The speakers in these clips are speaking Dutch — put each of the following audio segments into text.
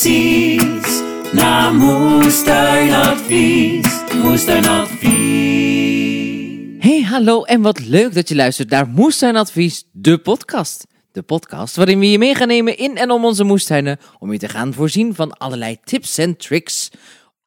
precies. Na moestuinadvies, moestuinadvies. Hey, hallo en wat leuk dat je luistert naar Moestuinadvies, de podcast. De podcast waarin we je mee gaan nemen in en om onze moestuinen, om je te gaan voorzien van allerlei tips en tricks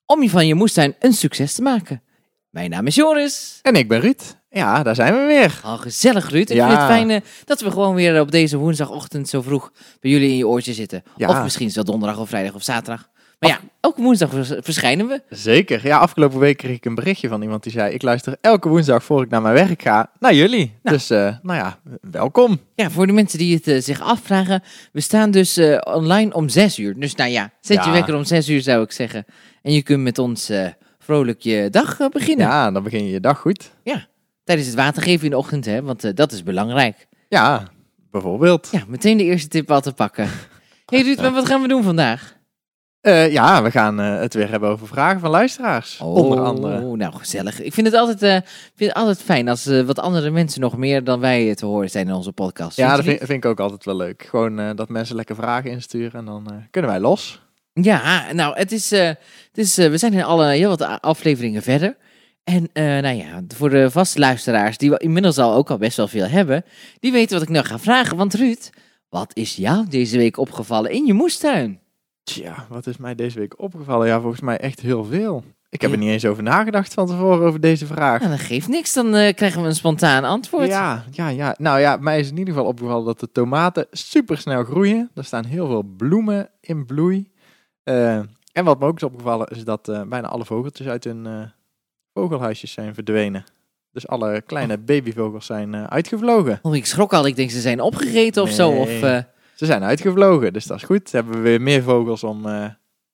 om je van je moestuin een succes te maken. Mijn naam is Joris. En ik ben Ruud. Ja, daar zijn we weer. Al gezellig, Ruud. Ik Ja. vind het fijn eh, dat we gewoon weer op deze woensdagochtend zo vroeg bij jullie in je oortje zitten. Ja. Of misschien is wel donderdag of vrijdag of zaterdag. Maar ja, elke woensdag vers- verschijnen we. Zeker. Ja, afgelopen week kreeg ik een berichtje van iemand die zei: Ik luister elke woensdag voor ik naar mijn werk ga naar jullie. Nou. Dus, eh, nou ja, welkom. Ja, voor de mensen die het eh, zich afvragen. We staan dus online om zes uur. Dus nou ja, zet je Ja. wekker om zes uur zou ik zeggen. En je kunt met ons vrolijk je dag beginnen. Ja, dan begin je je dag goed. Tijdens het watergeven in de ochtend, hè, want eh, dat is belangrijk. Ja, bijvoorbeeld. Ja, meteen de eerste tip al te pakken. hey Ruud, maar wat gaan we doen vandaag? Eh, ja, we gaan eh, het weer hebben over vragen van luisteraars. onder andere. Oh, nou gezellig. Ik vind het altijd, eh, vind het altijd fijn als wat andere mensen nog meer dan wij te horen zijn in onze podcast. Ja, dat vind, vind ik ook altijd wel leuk. Gewoon dat mensen lekker vragen insturen en dan kunnen wij los. Ja, nou, het is, het is, we zijn in alle heel wat afleveringen verder. En eh, nou ja, voor de vaste luisteraars, die we inmiddels al ook al best wel veel hebben, die weten wat ik nou ga vragen. Want Ruud, wat is jou deze week opgevallen in je moestuin? Tja, wat is mij deze week opgevallen? Ja, volgens mij echt heel veel. Ik heb Ja. er niet eens over nagedacht van tevoren over deze vraag. Nou, dat geeft niks, dan eh, krijgen we een spontaan antwoord. Ja, ja, ja. Nou ja, mij is in ieder geval opgevallen dat de tomaten super snel groeien. Er staan heel veel bloemen in bloei. Eh, en wat me ook is opgevallen is dat bijna alle vogeltjes uit hun vogelhuisjes zijn verdwenen. Dus alle kleine babyvogels zijn eh, uitgevlogen. Oh, ik schrok al. Ik denk ze zijn opgegeten of zo. Nee. Of, eh, Ze zijn uitgevlogen, dus dat is goed. Dan hebben we weer meer vogels om eh,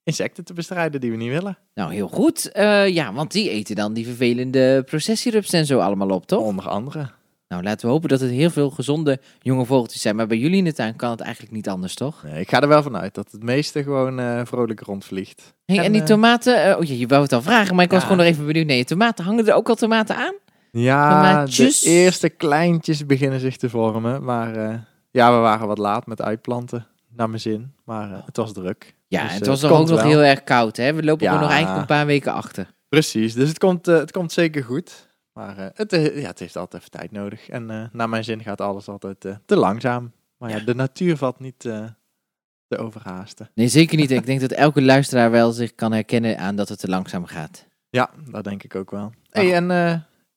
insecten te bestrijden die we niet willen. nou, heel goed. Eh, ja, want die eten dan die vervelende processierups en zo allemaal op, toch? Onder andere. Nou, laten we hopen dat het heel veel gezonde jonge vogeltjes zijn. Maar bij jullie in de tuin kan het eigenlijk niet anders, toch? Nee, ik ga er wel vanuit dat het meeste gewoon eh, vrolijk rondvliegt. Hey, en, En, die eh, tomaten... eh, oh ja, je wou het al vragen, maar ik was Ja. gewoon nog even benieuwd. Nee, tomaten, hangen er ook al tomaten aan? Ja, Tomaatjes. de eerste kleintjes beginnen zich te vormen. Maar ja, we waren wat laat met uitplanten. Naar mijn zin. Maar het was druk. Ja, Dus, het was het toch ook nog heel erg koud, hè? We lopen Ja. gewoon nog eigenlijk een paar weken achter. Precies, dus het komt, het komt zeker goed. Maar eh, het, eh, ja, het heeft altijd even tijd nodig. En eh, naar mijn zin gaat alles altijd te langzaam. Maar ja, Ja. de natuur valt niet te overhaasten. Nee, zeker niet. ik denk dat elke luisteraar wel zich kan herkennen aan dat het te langzaam gaat. Ja, dat denk ik ook wel. hey, en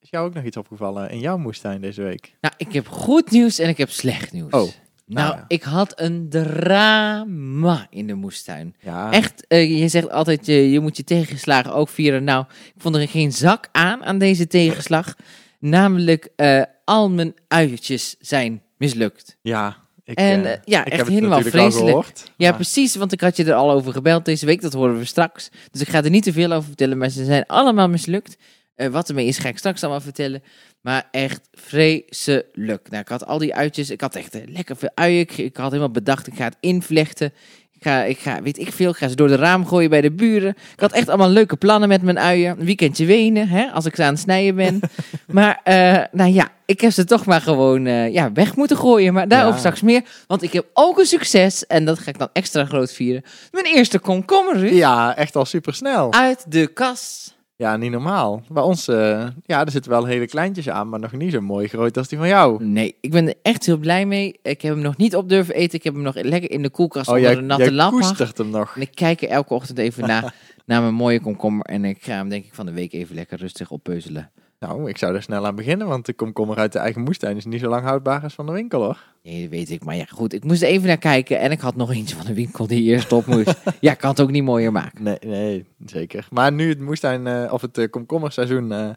is jou ook nog iets opgevallen in jouw moestuin deze week? Nou, ik heb goed nieuws en ik heb slecht nieuws. Oh, Nou, nou ja. ik had een drama in de moestuin. Ja, Echt, eh, je zegt altijd, je, je moet je tegenslagen ook vieren. Nou, ik vond er geen zak aan aan deze tegenslag. Namelijk, eh, al mijn uiertjes zijn mislukt. Ja, ik, En, eh, ja, ik echt heb het helemaal vreselijk. gehoord. Ja, maar- precies, want ik had je er al over gebeld deze week. Dat horen we straks. Dus ik ga er niet te veel over vertellen, maar ze zijn allemaal mislukt. Eh, wat ermee is, ga ik straks allemaal vertellen. Maar echt vreselijk. Nou, ik had al die uitjes. Ik had echt eh, lekker veel uien. Ik, ik had helemaal bedacht, ik ga het invlechten. Ik ga, ik ga, weet ik veel, ik ga ze door de raam gooien bij de buren. Ik had echt allemaal leuke plannen met mijn uien. Een weekendje wenen, hè, als ik ze aan het snijden ben. maar, eh, nou ja, ik heb ze toch maar gewoon ja, weg moeten gooien. Maar daarover Ja. straks meer. Want ik heb ook een succes, en dat ga ik dan extra groot vieren. Mijn eerste komkommer, Ruud, Ja, echt al super snel. uit de kas. Ja, niet normaal. Bij ons, eh, ja, er zitten wel hele kleintjes aan, maar nog niet zo mooi groot als die van jou. Nee, ik ben er echt heel blij mee. Ik heb hem nog niet op durven eten. Ik heb hem nog lekker in de koelkast Oh, onder jij, een natte jij lamp. koestert hem nog. En ik kijk er elke ochtend even na, naar mijn mooie komkommer. En ik ga hem denk ik van de week even lekker rustig oppeuzelen. Nou, ik zou er snel aan beginnen, want de komkommer uit de eigen moestuin is niet zo lang houdbaar als van de winkel, hoor. Nee, dat weet ik. Maar ja, goed. Ik moest even naar kijken. En ik had nog eentje van de winkel die eerst op moest. ja, ik kan het ook niet mooier maken. Nee, nee, zeker. Maar nu het moestuin, eh, of het eh, komkommerseizoen eh,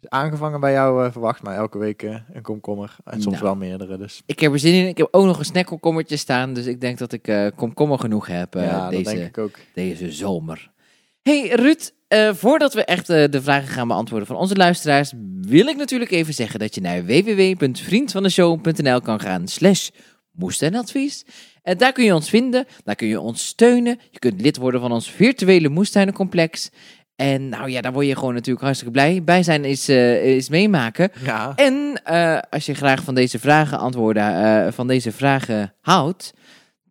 is aangevangen bij jou, verwacht maar elke week een komkommer. En soms Nou. wel meerdere, dus Ik heb er zin in. Ik heb ook nog een snackkomkommertje staan. Dus ik denk dat ik komkommer genoeg heb ja, dat denk deze, ik ook. deze zomer. Hey Ruud, eh, voordat we echt eh, de vragen gaan beantwoorden van onze luisteraars, wil ik natuurlijk even zeggen dat je naar www.vriendvandeshow.nl kan gaan slash moestuinadvies. En daar kun je ons vinden, daar kun je ons steunen. Je kunt lid worden van ons virtuele moestuinencomplex. En nou ja, daar word je gewoon natuurlijk hartstikke blij. Bij zijn is, eh, is meemaken. Ja, En als je graag van deze vragen antwoorden, van deze vragen houdt,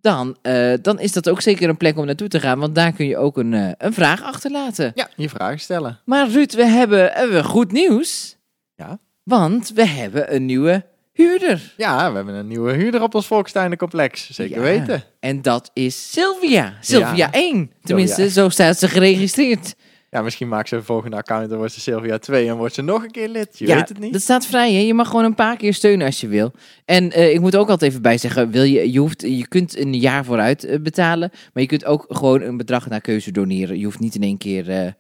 dan, eh, dan is dat ook zeker een plek om naartoe te gaan. Want daar kun je ook een, eh, een vraag achterlaten. Ja, je vragen stellen. Maar Ruud, we hebben, hebben we goed nieuws. Ja. Want we hebben een nieuwe huurder. Ja, we hebben een nieuwe huurder op ons Volkstuinencomplex. Zeker Ja. weten. En dat is Sylvia. Sylvia Ja. 1. Tenminste, Sylvia. zo staat ze geregistreerd. Ja, misschien maakt ze een volgende account en wordt ze Sylvia 2 en wordt ze nog een keer lid. Je weet het niet. dat staat vrij. Hè? Je mag gewoon een paar keer steunen als je wil. En eh, ik moet ook altijd even bij zeggen, wil je, je, hoeft, je kunt een jaar vooruit eh, betalen. Maar je kunt ook gewoon een bedrag naar keuze doneren. Je hoeft niet in één keer eh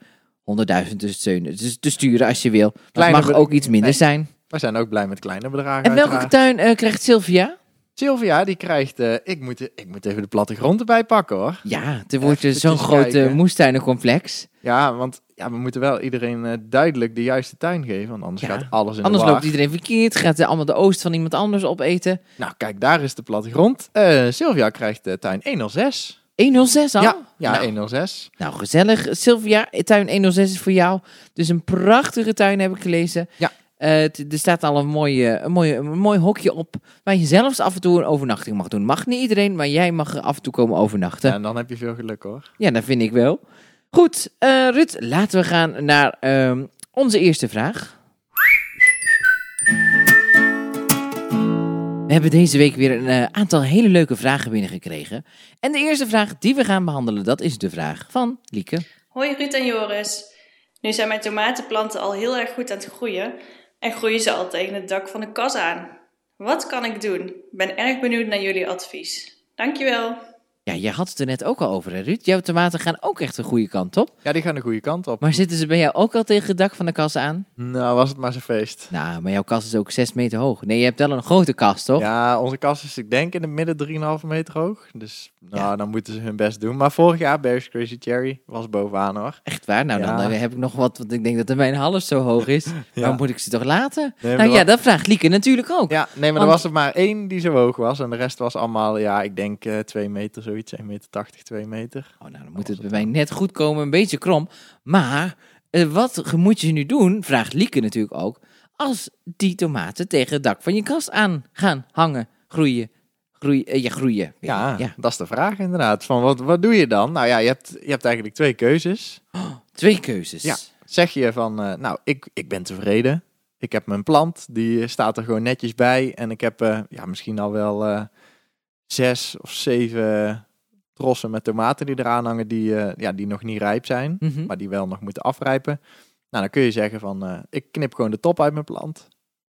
100.000 te steunen. Dus te sturen als je wil. Maar het mag ook iets minder Nee. zijn. We zijn ook blij met kleine bedragen En welke uiteraard. tuin krijgt Sylvia? Sylvia, die krijgt... eh, ik, moet, ik moet even de plattegrond erbij pakken, hoor. Ja, er wordt Even zo'n groot eh, kijken. moestuinencomplex. Ja, want ja, we moeten wel iedereen eh, duidelijk de juiste tuin geven. Want anders Ja. gaat alles in Anders de loopt iedereen verkeerd. Gaat allemaal de oost van iemand anders opeten. Nou, kijk, daar is de plattegrond. Eh Sylvia krijgt de tuin 106. 106 al? Ja, ja Nou, 106. Nou, gezellig. Sylvia, tuin 106 is voor jou. Dus een prachtige tuin heb ik gelezen. Ja. Eh, er staat al een mooi, eh, een, mooi, een mooi hokje op waar je zelfs af en toe een overnachting mag doen. Mag niet iedereen, maar jij mag er af en toe komen overnachten. Ja, Ja, en dan heb je veel geluk, hoor. dat vind ik wel. Goed, eh Rut, laten we gaan naar ehm, onze eerste vraag. We hebben deze week weer een eh, aantal hele leuke vragen binnengekregen. En de eerste vraag die we gaan behandelen, dat is de vraag van Lieke. Hoi Ruud en Joris. Nu zijn mijn tomatenplanten al heel erg goed aan het groeien en groeien ze al tegen het dak van de kas aan. Wat kan ik doen? Ik ben erg benieuwd naar jullie advies. Dankjewel. Ja, jij had het er net ook al over, hè, Ruud? Jouw tomaten gaan ook echt de goede kant op. Ja, die gaan de goede kant op. Maar zitten ze bij jou ook al tegen het dak van de kas aan? Nou, was het maar zo'n feest. Nou, maar jouw kast is ook 6 meter hoog. Nee, je hebt wel een grote kast, toch? Ja, onze kast is ik denk in het midden 3,5 meter hoog. Dus nou, Ja. dan moeten ze hun best doen. Maar vorig jaar, Bears Crazy Cherry, was bovenaan hoor. Echt waar? Nou, dan Ja. heb ik nog wat, want ik denk dat de mijn half zo hoog is. Ja. Dan moet ik ze toch laten? Nee, nou ja, dat vraagt Lieke natuurlijk ook. Ja, nee, maar Want- er was er maar één die zo hoog was. En de rest was allemaal, ja, ik denk eh 2 meter, zoiets. 1 meter 80, 2 meter. Oh, nou, dan moet het bij mij net goed komen, een beetje krom. Maar eh, wat moet je nu doen, vraagt Lieke natuurlijk ook, als die tomaten tegen het dak van je kast aan gaan hangen, groeien, groeien, eh, ja, groeien. Ja, ja. dat is de vraag inderdaad. Van wat, wat doe je dan? Nou ja, je hebt, je hebt eigenlijk twee keuzes. Twee keuzes. Ja. Zeg je van, eh, nou, ik, ik ben tevreden. Ik heb mijn plant, die staat er gewoon netjes bij. En ik heb eh, ja, misschien al wel zes of zeven trossen met tomaten die eraan hangen, die, ja, die nog niet rijp zijn, Mhm. maar die wel nog moeten afrijpen. Nou, dan kun je zeggen van, ik knip gewoon de top uit mijn plant.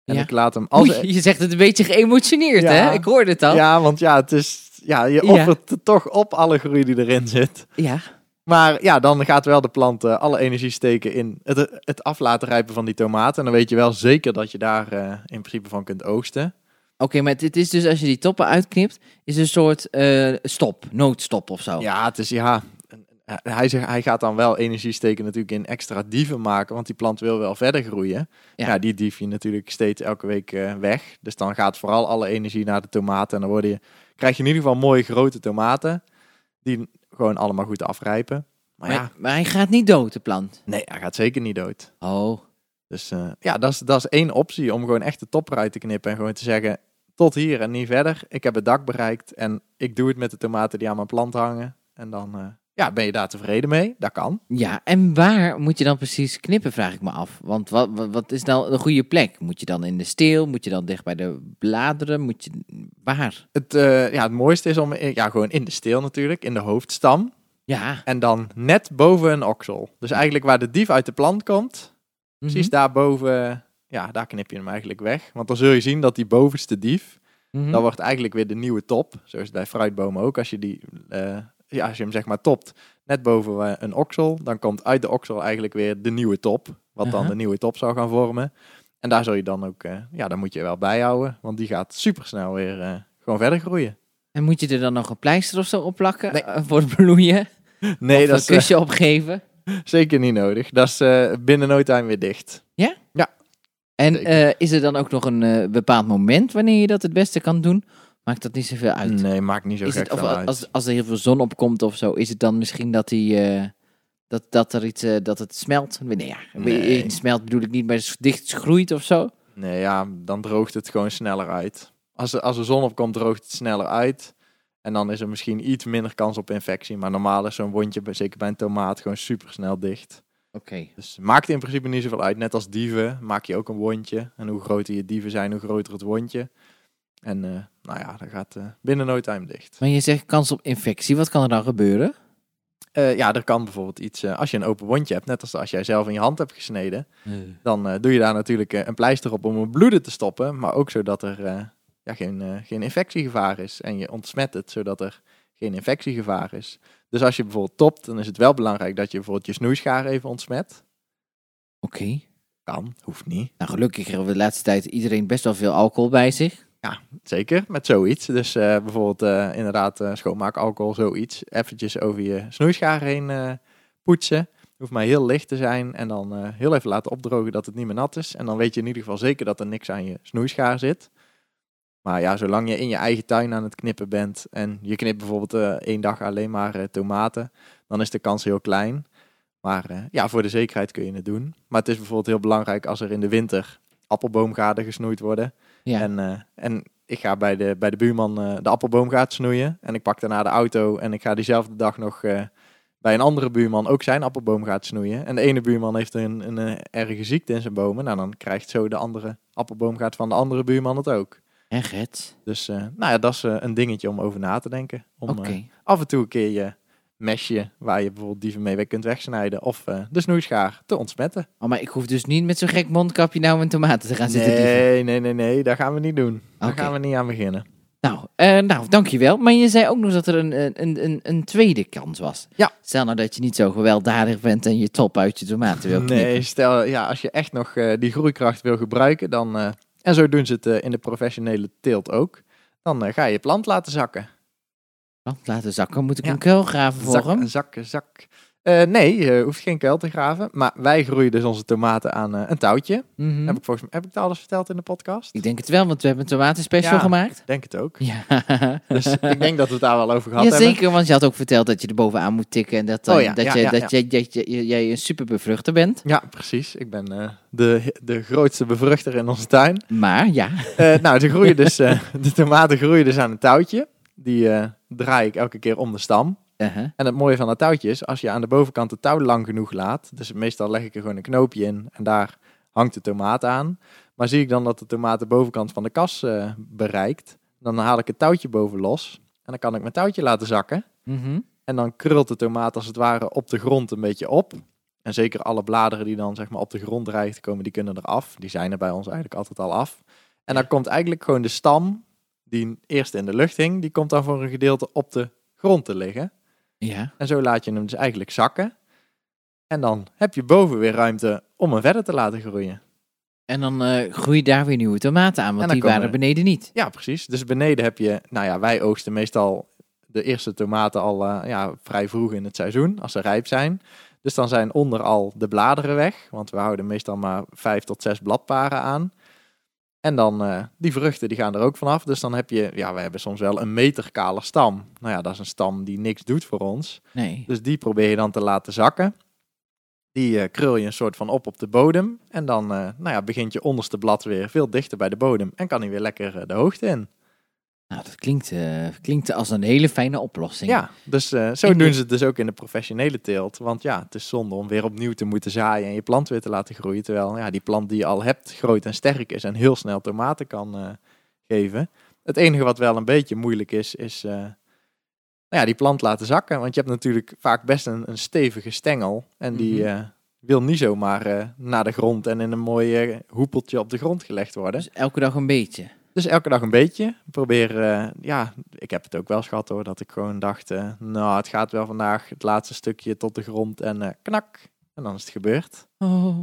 En Ja. ik laat hem als... Oei, je zegt het een beetje geëmotioneerd, Ja. hè? Ik hoorde het al. Ja, want ja, het is, ja, je Ja. offert er toch op alle groei die erin zit. Ja. Maar ja, dan gaat wel de plant eh, alle energie steken in het, het af laten rijpen van die tomaten. En dan weet je wel zeker dat je daar eh, in principe van kunt oogsten. Oké, maar het is dus als je die toppen uitknipt, is een soort eh, stop, noodstop of zo. Ja, het is ja. Hij, zegt, hij gaat dan wel energie steken natuurlijk in extra dieven maken, want die plant wil wel verder groeien. Ja. Ja, die dief je natuurlijk steeds elke week eh, weg. Dus dan gaat vooral alle energie naar de tomaten. En dan worden je, krijg je in ieder geval mooie grote tomaten, die gewoon allemaal goed afrijpen. Maar, Maar, ja, maar hij gaat niet dood, de plant. nee, hij gaat zeker niet dood. Oh, Dus eh, ja, dat is, dat is één optie om gewoon echt de top eruit te knippen. En gewoon te zeggen, tot hier en niet verder. Ik heb het dak bereikt en ik doe het met de tomaten die aan mijn plant hangen. En dan eh, ja, ben je daar tevreden mee. Dat kan. ja. En waar moet je dan precies knippen, vraag ik me af. Want wat, wat, wat is nou een goede plek? Moet je dan in de steel? Moet je dan dicht bij de bladeren? Moet je... Waar? Het, eh, ja, het mooiste is om ja, gewoon in de steel natuurlijk, in de hoofdstam. Ja. En dan net boven een oksel. Dus eigenlijk waar de dief uit de plant komt, precies Mhm. daarboven, ja, daar knip je hem eigenlijk weg. Want dan zul je zien dat die bovenste dief, Mhm. Dat wordt eigenlijk weer de nieuwe top. Zo is het bij fruitbomen ook. Als je, die, eh, ja, als je hem zeg maar topt net boven eh, een oksel, dan komt uit de oksel eigenlijk weer de nieuwe top. Wat dan de nieuwe top zou gaan vormen. En daar zul je dan ook, eh, ja, daar moet je wel bijhouden. Want die gaat supersnel weer eh, gewoon verder groeien. En moet je er dan nog een pleister of zo op plakken Nee. voor het bloeien? Nee, of dat is een kusje opgeven? zeker niet nodig. Dat is binnen no time weer dicht. En zeker. eh, is er dan ook nog een bepaald moment wanneer je dat het beste kan doen? Maakt dat niet zoveel uit? Nee, maakt niet zo is het, of uit. als, als er heel veel zon op komt of zo, is het dan misschien dat die, eh, dat, dat er iets, eh, dat het smelt? Nee, ja, Nee. smelt bedoel ik niet, maar het dicht groeit of zo. Nee, ja, dan droogt het gewoon sneller uit. Als er, als er zon op komt, droogt het sneller uit. En dan is er misschien iets minder kans op infectie. Maar normaal is zo'n wondje, zeker bij een tomaat, gewoon super snel dicht. Oké. Dus maakt in principe niet zoveel uit. Net als dieven maak je ook een wondje. En hoe groter je dieven zijn, hoe groter het wondje. En eh, nou ja, dat gaat eh, binnen no time dicht. Maar je zegt kans op infectie. Wat kan er dan gebeuren? Eh, ja, er kan bijvoorbeeld iets, eh, als je een open wondje hebt, net als als jij zelf in je hand hebt gesneden, dan eh, doe je daar natuurlijk een pleister op om het bloeden te stoppen. Maar ook zodat er eh, ja, geen, eh, geen infectiegevaar is. En je ontsmet het, zodat er geen infectiegevaar is. Dus als je bijvoorbeeld topt, dan is het wel belangrijk dat je bijvoorbeeld je snoeischaar even ontsmet. Oké. Kan, hoeft niet. Nou, gelukkig hebben we de laatste tijd iedereen best wel veel alcohol bij zich. Zeker, met zoiets. Dus eh, bijvoorbeeld eh, inderdaad eh, schoonmaakalcohol, zoiets. Eventjes over je snoeischaar heen poetsen. Hoeft maar heel licht te zijn. En dan heel even laten opdrogen dat het niet meer nat is. En dan weet je in ieder geval zeker dat er niks aan je snoeischaar zit. Maar ja, zolang je in je eigen tuin aan het knippen bent en je knipt bijvoorbeeld eh, één dag alleen maar tomaten, dan is de kans heel klein. Maar ja, voor de zekerheid kun je het doen. Maar het is bijvoorbeeld heel belangrijk als er in de winter appelboomgaarden gesnoeid worden. Ja. En, eh, en ik ga bij de, bij de buurman eh, de appelboomgaard snoeien. En ik pak daarna de auto en ik ga diezelfde dag nog eh, bij een andere buurman ook zijn appelboomgaard snoeien. En de ene buurman heeft een, een, erge ziekte in zijn bomen. Nou, dan krijgt zo de andere appelboomgaard van de andere buurman het ook. En Gert? Dus nou ja, dat is een dingetje om over na te denken. Om af en toe een keer je mesje, waar je bijvoorbeeld dieven mee weg kunt wegsnijden, of eh, de snoeischaar te ontsmetten. Oh, maar ik hoef dus niet met zo'n gek mondkapje nou mijn tomaten te gaan zitten dieven. Nee, nee, nee, nee, dat gaan we niet doen. Daar gaan we niet aan beginnen. Nou, eh, nou, dankjewel. Maar je zei ook nog dat er een, een, een, een tweede kans was. Ja. Stel nou dat je niet zo gewelddadig bent en je top uit je tomaten wil knippen. Nee, stel, ja, als je echt nog eh, die groeikracht wil gebruiken, dan, en zo doen ze het in de professionele teelt ook, dan ga je je plant laten zakken. Want laten zakken, moet ik Ja. een kuil graven voor Zak, hem? zak, zak. Eh, nee, je hoeft geen kuil te graven, maar wij groeien dus onze tomaten aan eh, een touwtje. Mhm. Heb ik volgens mij, heb ik het alles verteld in de podcast? Ik denk het wel, want we hebben een tomatenspecial Ja. gemaakt. denk het ook. Ja. Dus ik denk dat we het daar wel over gehad hebben. Jazeker, want je had ook verteld dat je er bovenaan moet tikken en dat, Oh ja, dat, ja, je, ja, dat, Je, dat je, jij een super bevruchter bent. Ja, precies. Ik ben eh, de, de grootste bevruchter in onze tuin. Maar ja, nou, ze groeien dus, de tomaten groeien dus aan een touwtje. Die eh, draai ik elke keer om de stam. uh-huh. En het mooie van dat touwtje is, als je aan de bovenkant het touw lang genoeg laat, dus meestal leg ik er gewoon een knoopje in en daar hangt de tomaat aan. Maar zie ik dan dat de tomaat de bovenkant van de kas eh, bereikt, dan haal ik het touwtje boven los en dan kan ik mijn touwtje laten zakken. Mhm. En dan krult de tomaat als het ware op de grond een beetje op. En zeker alle bladeren die dan zeg maar op de grond dreigen te komen, die kunnen eraf. Die zijn er bij ons eigenlijk altijd al af. En dan komt eigenlijk gewoon de stam, die eerst in de lucht hing, die komt dan voor een gedeelte op de grond te liggen. ja. En zo laat je hem dus eigenlijk zakken. En dan heb je boven weer ruimte om hem verder te laten groeien. En dan eh groeien daar weer nieuwe tomaten aan, want die waren beneden niet. Ja, precies. Dus beneden heb je, nou ja, wij oogsten meestal de eerste tomaten al eh, ja, vrij vroeg in het seizoen, als ze rijp zijn. Dus dan zijn onder al de bladeren weg, want we houden meestal maar vijf tot zes bladparen aan. En dan eh, die vruchten die gaan er ook vanaf. Dus dan heb je, ja, we hebben soms wel een meter kale stam. Nou ja, dat is een stam die niks doet voor ons. Nee. Dus die probeer je dan te laten zakken. Die eh, krul je een soort van op op de bodem. En dan eh, nou ja, begint je onderste blad weer veel dichter bij de bodem. En kan hij weer lekker de hoogte in. Nou, dat klinkt, eh, klinkt als een hele fijne oplossing. Ja, dus eh, zo En doen ze het dus ook in de professionele teelt. Want ja, het is zonde om weer opnieuw te moeten zaaien en je plant weer te laten groeien. Terwijl ja, die plant die je al hebt groot en sterk is en heel snel tomaten kan eh, geven. Het enige wat wel een beetje moeilijk is, is nou ja, die plant laten zakken. Want je hebt natuurlijk vaak best een, een stevige stengel. En die Mhm. wil niet zomaar naar de grond en in een mooi hoepeltje op de grond gelegd worden. Dus elke dag een beetje. Dus elke dag een beetje. Probeer, eh, ja, ik heb het ook wel eens gehad hoor, dat ik gewoon dacht, eh, nou, het gaat wel vandaag het laatste stukje tot de grond en eh, knak. En dan is het gebeurd. Oh.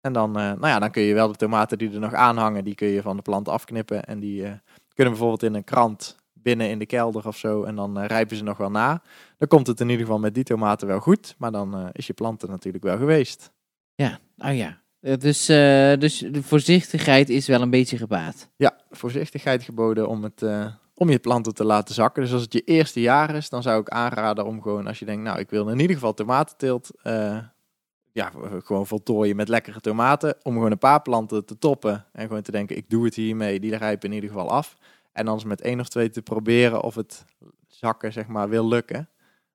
En dan, nou ja, dan kun je wel de tomaten die er nog aan hangen, die kun je van de plant afknippen. En die kunnen bijvoorbeeld in een krant binnen in de kelder of zo. En dan rijpen ze nog wel na. Dan komt het in ieder geval met die tomaten wel goed. Maar dan is je plant er natuurlijk wel geweest. Ja, nou ja. Eh, Dus, eh, dus de voorzichtigheid is wel een beetje gebaat. Ja, voorzichtigheid geboden om, het, eh, om je planten te laten zakken. Dus als het je eerste jaar is, dan zou ik aanraden om gewoon, als je denkt, nou, ik wil in ieder geval tomatenteelt, eh, ja, gewoon voltooien met lekkere tomaten. Om gewoon een paar planten te toppen en gewoon te denken, ik doe het hiermee, die rijpen in ieder geval af. En dan eens met één of twee te proberen of het zakken, zeg maar, wil lukken.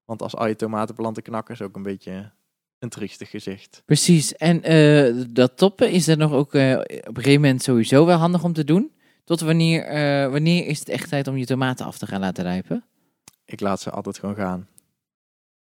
Want als al je tomatenplanten knakken is ook een beetje een triestig gezicht. Precies. En eh, dat toppen is er nog ook eh, op een gegeven moment sowieso wel handig om te doen. Tot wanneer, eh, wanneer is het echt tijd om je tomaten af te gaan laten rijpen? Ik laat ze altijd gewoon gaan.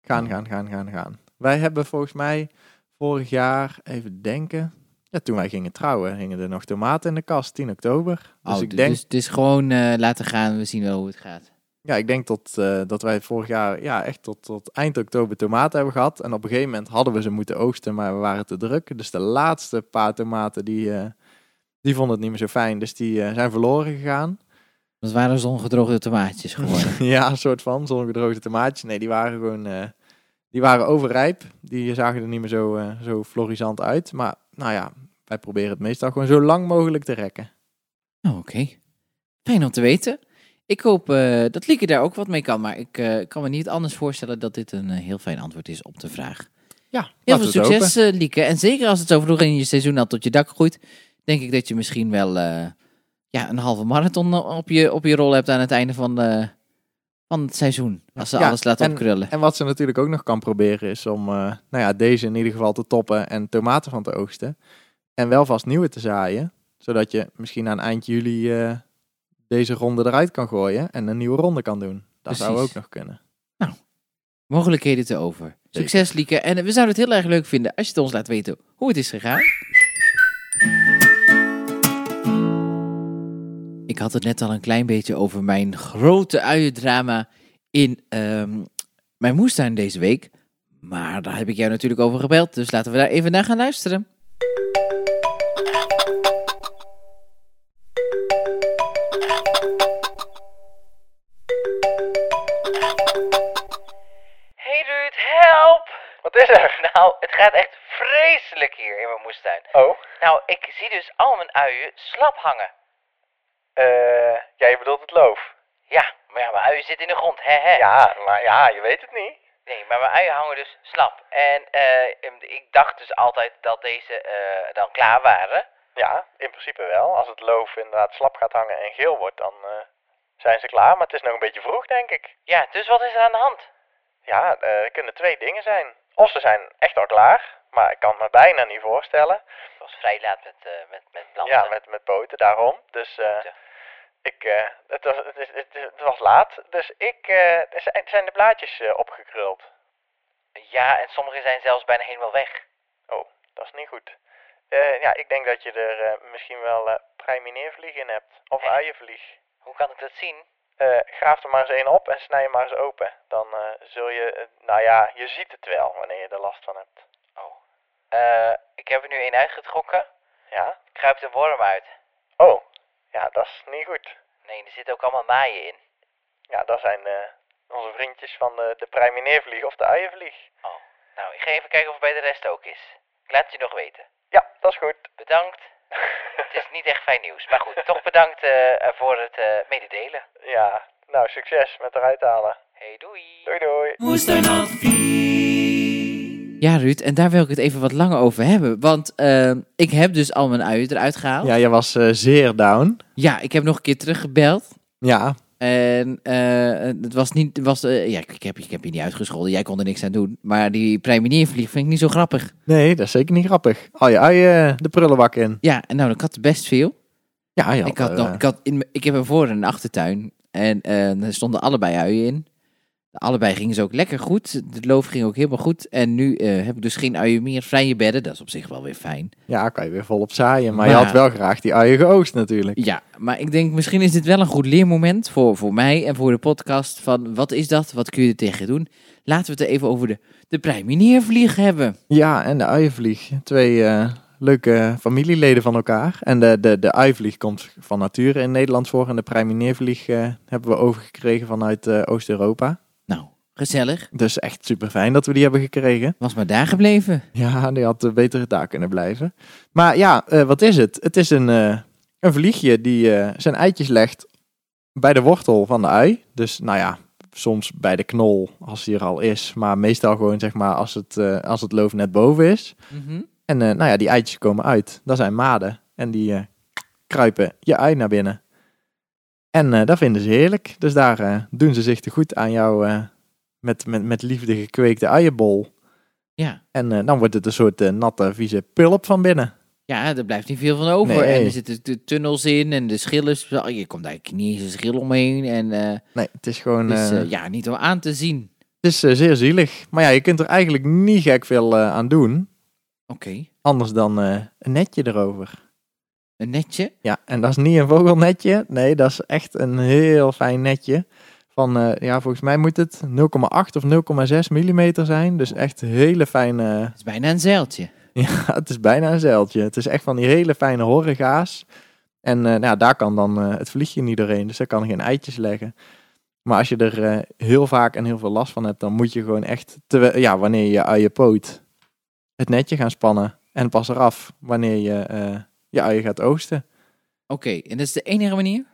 Gaan, gaan, gaan, gaan, gaan. Wij hebben volgens mij vorig jaar, even denken. Ja, toen wij gingen trouwen, hingen er nog tomaten in de kast, 10 oktober. Dus Oh, ik denk, dus het is gewoon eh, laten gaan, we zien wel hoe het gaat. Ja, ik denk tot, eh, dat wij vorig jaar ja, echt tot, tot eind oktober tomaten hebben gehad. En op een gegeven moment hadden we ze moeten oogsten, maar we waren te druk. Dus de laatste paar tomaten, die, eh, die vonden het niet meer zo fijn. Dus die eh, zijn verloren gegaan. Dat waren zongedroogde tomaatjes geworden. ja, een soort van zongedroogde tomaatjes. Nee, die waren gewoon die waren overrijp. Die zagen er niet meer zo, zo florisant uit. Maar nou ja, wij proberen het meestal gewoon zo lang mogelijk te rekken. Oh, Oké. Fijn om te weten. Ik hoop eh, dat Lieke daar ook wat mee kan. Maar ik eh, kan me niet anders voorstellen dat dit een eh, heel fijn antwoord is op de vraag. Ja, Heel veel succes, Lieke. En zeker als het zo vroeg in je seizoen al tot je dak groeit, denk ik dat je misschien wel ja, een halve marathon op je, op je rol hebt aan het einde van, van het seizoen. Als ze Ja, alles laten en- opkrullen. En wat ze natuurlijk ook nog kan proberen is om nou ja, deze in ieder geval te toppen en tomaten van te oogsten. En wel vast nieuwe te zaaien. Zodat je misschien aan eind juli deze ronde eruit kan gooien en een nieuwe ronde kan doen. Dat zou Precies. ook nog kunnen. Mogelijkheden te over. Succes, Lieke. En eh, we zouden het heel erg leuk vinden als je het ons laat weten hoe het is gegaan. Ik had het net al een klein beetje over mijn grote uiendrama in ehm, mijn moestuin deze week. Maar daar heb ik jou natuurlijk over gebeld, dus laten we daar even naar gaan luisteren. Vreselijk hier in mijn moestuin. Oh, Nou, ik zie dus al mijn uien slap hangen. eh, jij bedoelt het loof. Ja, maar ja, mijn uien zitten in de grond, hè hè. Ja, maar ja, je weet het niet. Nee, maar mijn uien hangen dus slap. En eh, ik dacht dus altijd dat deze eh, dan klaar waren. Ja, in principe wel. Als het loof inderdaad slap gaat hangen en geel wordt, dan eh, zijn ze klaar. Maar het is nog een beetje vroeg, denk ik. Ja, dus wat is er aan de hand? Ja, eh, er kunnen twee dingen zijn. Of ze zijn echt al klaar, maar ik kan het me bijna niet voorstellen. Het was vrij laat met, eh, met, met planten. Ja, met, met poten, daarom. Dus eh, Ja. ik, eh, het, was, het, het, het was laat, dus ik, eh, er zijn, zijn de blaadjes opgekruld. Ja, en sommige zijn zelfs bijna helemaal weg. Oh, dat is niet goed. Ja, ik denk dat je er misschien wel eh praemineervlieg in hebt. Of uienvlieg. Hoe kan ik dat zien? Graaf er maar eens één op en snij hem maar eens open. Dan zul je, nou ja, je ziet het wel wanneer je er last van hebt. Eh, ik heb er nu één uitgetrokken. Ja? Kruipt een worm uit. Oh, ja, dat is niet goed. Nee, er zitten ook allemaal naaien in. Ja, dat zijn eh, onze vriendjes van de, de praemineervlieg of de uienvlieg. Oh. Nou, ik ga even kijken of het bij de rest ook is. Ik laat het je nog weten. Ja, dat is goed. Bedankt. Het is niet echt fijn nieuws. Maar goed, toch bedankt eh, voor het eh, mededelen. ja, nou, succes met eruit halen. Hey, doei. Doei doei. Ja, Ruud, en daar wil ik het even wat langer over hebben. Want eh, ik heb dus al mijn uien eruit gehaald. Ja, Ja. je was eh, zeer down. ik heb nog een keer teruggebeld. Ja, En eh, het was niet, was, eh, ja, ik heb, ik heb je niet uitgescholden, jij kon er niks aan doen. Maar die primeneervlieg vind ik niet zo grappig. nee, dat is zeker niet grappig. Al je uien de prullenbak in. Ja, en nou, ik had best veel. Ja, je ik, had nog, ik, had in, ik heb een voor- en een achtertuin. En eh, er stonden allebei uien in. Allebei gingen ze ook lekker goed. De loof ging ook helemaal goed. En nu eh, heb ik dus geen uien meer. Vrije bedden, dat is op zich wel weer fijn. Ja, kan je weer volop zaaien. Maar, je had wel graag die uien geoogst natuurlijk. Ja, maar ik denk misschien is dit wel een goed leermoment voor, voor mij en voor de podcast. Van wat is dat? Wat kun je er tegen doen? Laten we het er even over de, de hebben. Ja, en de uienvlieg. Twee eh, leuke familieleden van elkaar. En de, de, de uienvlieg komt van nature in Nederland voor. En de primeneervlieg eh, hebben we overgekregen vanuit Oost-Europa. Gezellig. Dus echt super fijn dat we die hebben gekregen. Was maar daar gebleven. Ja, die had eh, beter daar kunnen blijven. Maar ja, eh, wat is het? Het is een, eh, een vliegje die zijn eitjes legt bij de wortel van de ui. Dus nou ja, soms bij de knol als die er al is. Maar meestal gewoon zeg maar als het, als het loof net boven is. En eh, nou ja, die eitjes komen uit. Dat zijn maden. En die kruipen je ui naar binnen. En dat vinden ze heerlijk. Dus daar doen ze zich te goed aan jou eh, met, met, met liefde gekweekte uienbol. Ja. En eh, dan wordt het een soort eh, natte, vieze pulp van binnen. Ja, er blijft niet veel van over. Nee. En er zitten de tunnels in en de schillen. Je komt eigenlijk niet eens een schil omheen. En eh Nee, het is gewoon... dus ja, niet om aan te zien. Het is zeer zielig. Maar ja, je kunt er eigenlijk niet gek veel aan doen. Oké, Anders dan een netje erover. een netje. Ja, en dat is niet een vogelnetje. Nee, dat is echt een heel fijn netje. Van, eh, ja, volgens mij moet het 0,8 of 0,6 millimeter zijn. Dus echt hele fijne... Het is bijna een zeiltje. Ja, het is bijna een zeiltje. Het is echt van die hele fijne horregaas. En eh, nou, daar kan dan eh, het vliegje niet doorheen. Dus daar kan geen eitjes leggen. Maar als je er heel vaak en heel veel last van hebt, dan moet je gewoon echt, ja, wanneer je uien poot, het netje gaan spannen. En pas eraf wanneer je je uien gaat oogsten. Oké, en dat is de enige manier?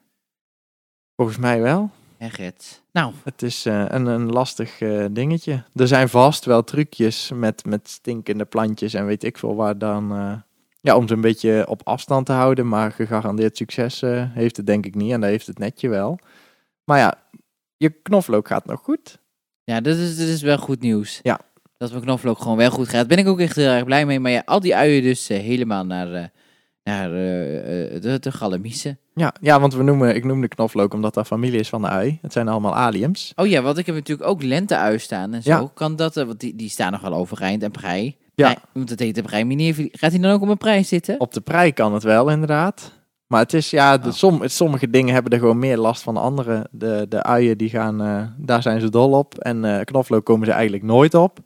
Volgens mij wel. En Gert. Nou, Het is eh, een, een lastig eh, dingetje. Er zijn vast wel trucjes met, met stinkende plantjes en weet ik veel waar dan... eh, ja, om ze een beetje op afstand te houden. Maar gegarandeerd succes eh, heeft het denk ik niet. En dat heeft het netje wel. Maar ja, je knoflook gaat nog goed. ja, dat is, dat is wel goed nieuws. Ja. Dat mijn knoflook gewoon wel goed gaat. Daar ben ik ook echt heel erg blij mee. Maar ja, al die uien dus helemaal naar, eh, naar eh, eh, de, de galamiezen. Ja, ja want we noemen, ik noemde knoflook omdat dat familie is van de ui. Het zijn allemaal aliums. Oh ja, want ik heb natuurlijk ook lenteuien staan en zo. Ja. Kan dat, eh, want die, die staan nog wel overeind en prei. Ja. Prei- Want het heet de prei meneer. Gaat hij dan ook op een prijs zitten? Op de prei kan het wel inderdaad. Maar het is, ja, de, Oh. som, sommige dingen hebben er gewoon meer last van de andere. De, de uien, die gaan, daar zijn ze dol op. En eh knoflook komen ze eigenlijk nooit op.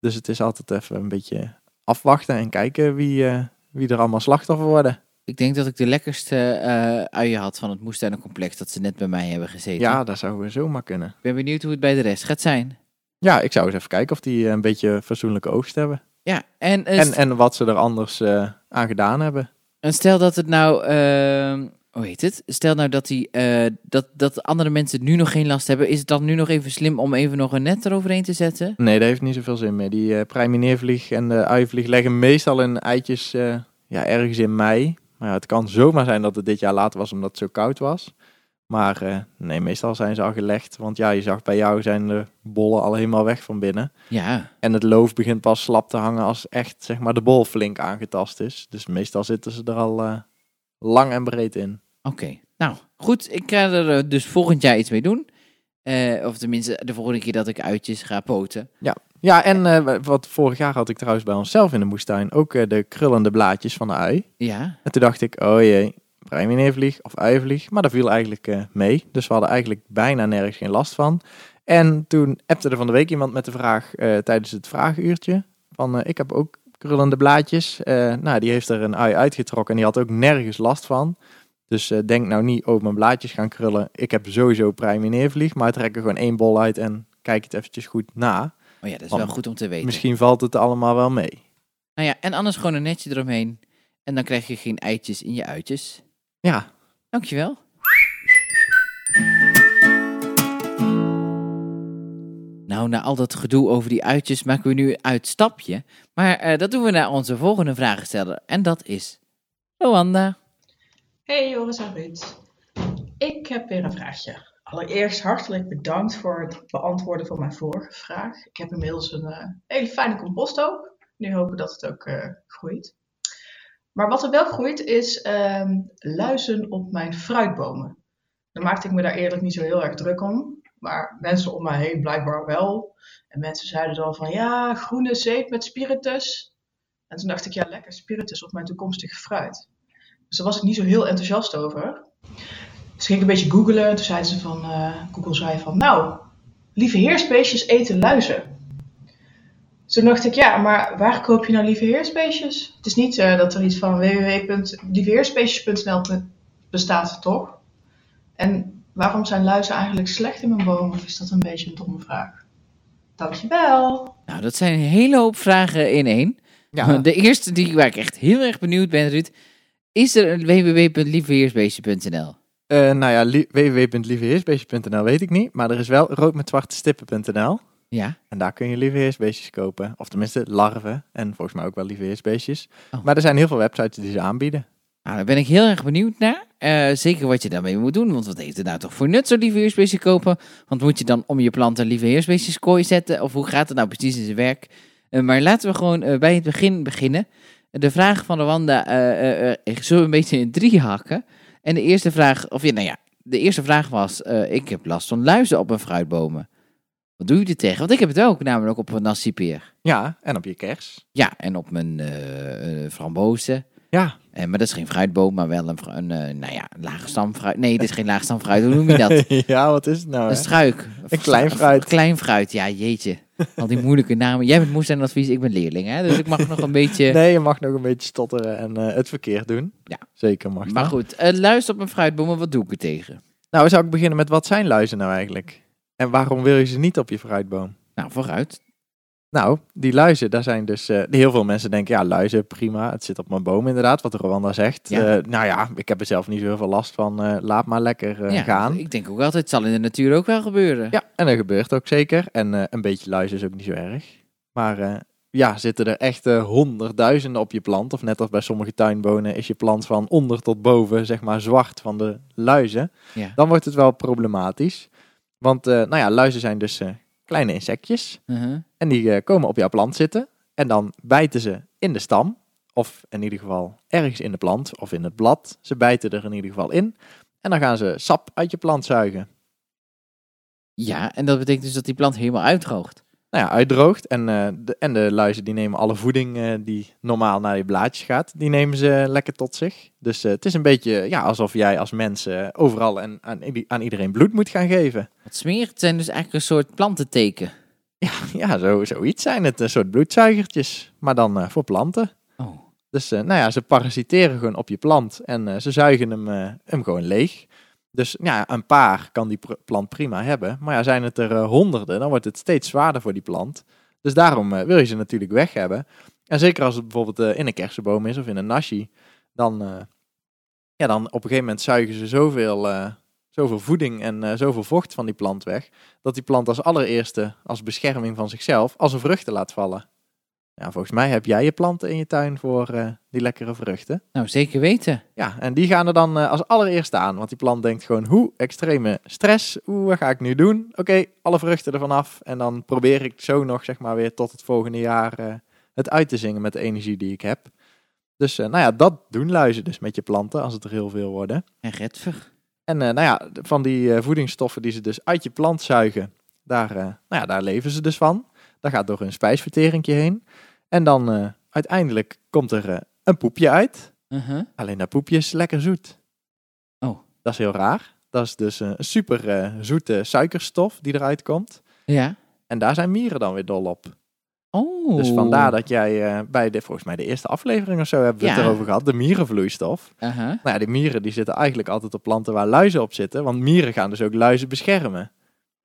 Dus het is altijd even een beetje afwachten en kijken wie, wie er allemaal slachtoffer worden. Ik denk dat ik de lekkerste eh uien had van het moestuinencomplex dat ze net bij mij hebben gezeten. Ja, dat zou zomaar kunnen. Ik ben benieuwd hoe het bij de rest gaat zijn. Ja, ik zou eens even kijken of die eh, een beetje fatsoenlijke oogst hebben. Ja, en, eh, En, en wat ze er anders eh, aan gedaan hebben. en stel dat het nou, ehm, hoe heet het? Stel nou dat, die, eh, dat, dat andere mensen nu nog geen last hebben. Is het dan nu nog even slim om even nog een net eroverheen te zetten? Nee, dat heeft niet zoveel zin meer. Die preimeneervlieg en de uienvlieg leggen meestal hun eitjes eh, ja, ergens in mei. Maar ja, het kan zomaar zijn dat het dit jaar later was omdat het zo koud was. Maar nee, meestal zijn ze al gelegd. Want ja, je zag bij jou zijn de bollen al helemaal weg van binnen. Ja, En het loof begint pas slap te hangen als echt zeg maar, de bol flink aangetast is. Dus meestal zitten ze er al lang en breed in. oké. Nou, goed. Ik ga er eh, dus volgend jaar iets mee doen. Eh, of tenminste, de volgende keer dat ik uitjes ga poten. Ja, en eh, wat vorig jaar had ik trouwens bij onszelf in de moestuin ook de krullende blaadjes van de ui. Ja, En toen dacht ik, oh jee, preimeneervlieg of uienvlieg. Maar dat viel eigenlijk mee. Dus we hadden eigenlijk bijna nergens geen last van. En toen appte er van de week iemand met de vraag tijdens het vragenuurtje. Van, ik heb ook krullende blaadjes. Eh, nou, die heeft er een ui uitgetrokken en die had ook nergens last van. Dus eh, denk nou niet, oh, mijn blaadjes gaan krullen. Ik heb sowieso preimeneervlieg, maar trek er gewoon één bol uit en kijk het eventjes goed na. oh ja, dat is Want wel goed om te weten. Misschien valt het allemaal wel mee. Nou ja, en anders gewoon een netje eromheen. En dan krijg je geen eitjes in je uitjes. Ja, Dankjewel. Nou, na al dat gedoe over die uitjes maken we nu een uitstapje. Maar eh, dat doen we naar onze volgende vragensteller. En dat is Rwanda. Hey Joris en Ruud. Ik heb weer een vraagje. Allereerst hartelijk bedankt voor het beantwoorden van mijn vorige vraag. Ik heb inmiddels een eh, hele fijne composthoop. Nu hopen dat het ook eh, groeit. Maar wat er wel groeit is ehm, luizen op mijn fruitbomen. Dan maakte ik me daar eerlijk niet zo heel erg druk om. Maar mensen om mij heen blijkbaar wel. En mensen zeiden dan van ja, groene zeep met spiritus. En toen dacht ik ja, lekker spiritus op mijn toekomstige fruit. Dus daar was ik niet zo heel enthousiast over. Dus ging ik een beetje googlen. En toen zeiden ze van, eh, Google zei van, nou, lieve heersbeestjes eten luizen. Toen dacht ik, ja, maar waar koop je nou lieve heersbeestjes? Het is niet eh, dat er iets van www.lieveheersbeestjes.nl bestaat, toch? En waarom zijn luizen eigenlijk slecht in mijn bomen? Of is dat een beetje een domme vraag? Dankjewel. Nou, dat zijn een hele hoop vragen in één. ja. De eerste die, waar ik echt heel erg benieuwd ben, Ruud. Is er een www.lieveheersbeestje.nl? Eh, nou ja, li- www.lieveheersbeestjes.nl weet ik niet. Maar er is wel rood met zwarte stippen.nl. Ja. En daar kun je lieveheersbeestjes kopen. Of tenminste larven. En volgens mij ook wel lieveheersbeestjes. Oh. Maar er zijn heel veel websites die ze aanbieden. Nou, daar ben ik heel erg benieuwd naar. Eh, zeker wat je daarmee moet doen. Want wat heeft het nou toch voor nut, zo'n lieve heersbeestje kopen? Want moet je dan om je plant een lieve heersbeestjes kooi zetten? Of hoe gaat het nou precies in zijn werk? Eh, maar laten we gewoon eh, bij het begin beginnen. De vraag van de Wanda eh, ik zullen we een beetje in drie hakken. En de eerste vraag, of ja, nou ja, de eerste vraag was: Ik heb last van luizen op mijn fruitbomen. Wat doe je er tegen? Want ik heb het ook, namelijk op een nassipeer. Ja, en op je kers. Ja, en op mijn frambozen. Ja, Eh, maar dat is geen fruitboom, maar wel een, vru- een eh, nou ja, lage stamfruit. Nee, dit is geen lage stamfruit. Hoe noem je dat? ja, wat is het nou? Een struik. Een klein fruit. Een klein fruit, ja, jeetje. Al die moeilijke namen. Jij bent moestuinadvies, ik ben leerling, hè? Dus ik mag nog een beetje... Nee, je mag nog een beetje stotteren en eh, het verkeerd doen. Ja. Zeker mag Maar goed, eh, luister op mijn fruitbomen, wat doe ik er tegen? Nou, zou ik beginnen met wat zijn luizen nou eigenlijk? En waarom wil je ze niet op je fruitboom? Nou, vooruit. Nou, die luizen, daar zijn dus... eh, heel veel mensen denken, ja, luizen, prima. Het zit op mijn boom inderdaad, wat Rwanda zegt. Ja. Eh, nou ja, ik heb er zelf niet zo heel veel last van. eh, laat maar lekker ja, gaan. Ik denk ook altijd, het zal in de natuur ook wel gebeuren. Ja, en dat gebeurt ook zeker. En een beetje luizen is ook niet zo erg. Maar ja, zitten er echt eh, honderdduizenden op je plant. Of net als bij sommige tuinbonen is je plant van onder tot boven, zeg maar, zwart van de luizen. Ja. Dan wordt het wel problematisch. Want, nou ja, luizen zijn dus kleine insectjes. Uh-huh. En die eh, komen op jouw plant zitten. En dan bijten ze in de stam. Of in ieder geval ergens in de plant of in het blad. Ze bijten er in ieder geval in. En dan gaan ze sap uit je plant zuigen. Ja, en dat betekent dus dat die plant helemaal uitdroogt. Nou ja, uitdroogt. En, eh, de, en de luizen die nemen alle voeding eh, die normaal naar je blaadjes gaat, die nemen ze lekker tot zich. Dus eh, het is een beetje ja, alsof jij als mens overal en aan, aan iedereen bloed moet gaan geven. Het zijn dus eigenlijk een soort plantenteken. Ja, zo, zoiets zijn het. Een soort bloedzuigertjes, maar dan voor planten. Oh. Dus nou ja, ze parasiteren gewoon op je plant en ze zuigen hem, hem gewoon leeg. Dus ja, een paar kan die plant prima hebben. Maar ja, zijn het er eh, honderden, dan wordt het steeds zwaarder voor die plant. Dus daarom eh, wil je ze natuurlijk weg hebben. En zeker als het bijvoorbeeld eh, in een kersenboom is of in een nashi, dan, ja, dan op een gegeven moment zuigen ze zoveel, zoveel voeding en zoveel vocht van die plant weg, dat die plant als allereerste, als bescherming van zichzelf, als een vruchten laat vallen. Ja, volgens mij heb jij je planten in je tuin voor eh, die lekkere vruchten. Nou, zeker weten. Ja, en die gaan er dan eh, als allereerste aan. Want die plant denkt gewoon, hoe, extreme stress, hoe, wat ga ik nu doen? Oké, alle vruchten ervan af. En dan probeer ik zo nog, zeg maar, weer tot het volgende jaar eh, het uit te zingen met de energie die ik heb. Dus, nou ja, dat doen luizen dus met je planten, als het er heel veel worden. En Redver. En nou ja, van die voedingsstoffen die ze dus uit je plant zuigen, daar, nou ja, daar leven ze dus van. Dat gaat door hun spijsvertering heen. En dan eh, uiteindelijk komt er eh, een poepje uit. Uh-huh. Alleen dat poepje is lekker zoet. Oh. Dat is heel raar. Dat is dus een super eh, zoete suikerstof die eruit komt. Ja. En daar zijn mieren dan weer dol op. Oh. Dus vandaar dat jij eh, bij de, volgens mij de eerste aflevering of zo hebben we het erover gehad, de mierenvloeistof. Uh-huh. Nou ja, die mieren die zitten eigenlijk altijd op planten waar luizen op zitten, want mieren gaan dus ook luizen beschermen.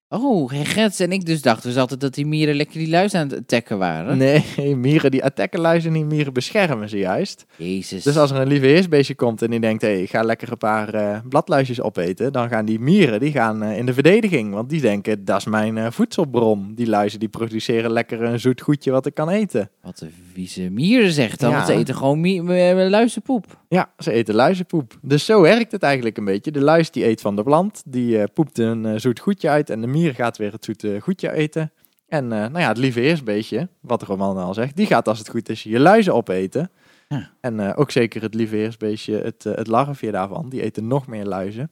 Oh, Gerts en ik dus dachten dus altijd dat die mieren lekker die luis aan het attacken waren. Nee, mieren die attacken luizen niet, mieren beschermen ze juist. Jezus. Dus als er een lieve heersbeestje komt en die denkt, hé, ik ga lekker een paar eh, bladluisjes opeten, dan gaan die mieren die gaan, eh, in de verdediging. Want die denken, dat is mijn eh, voedselbron. Die luizen die produceren lekker een zoet goedje wat ik kan eten. Wat een vieze mieren zegt dan. Ja. Want ze eten gewoon luizenpoep. Ja, ze eten luizenpoep. Dus zo werkt het eigenlijk een beetje. De luis die eet van de plant, die poept een zoet goedje uit en de mier gaat weer het zoete goedje eten. En eh, nou ja, het lieve heersbeestje, wat de roman al zegt, die gaat als het goed is je luizen opeten. Ja. En eh, ook zeker het lieve het, eh, het larfje daarvan, die eten nog meer luizen.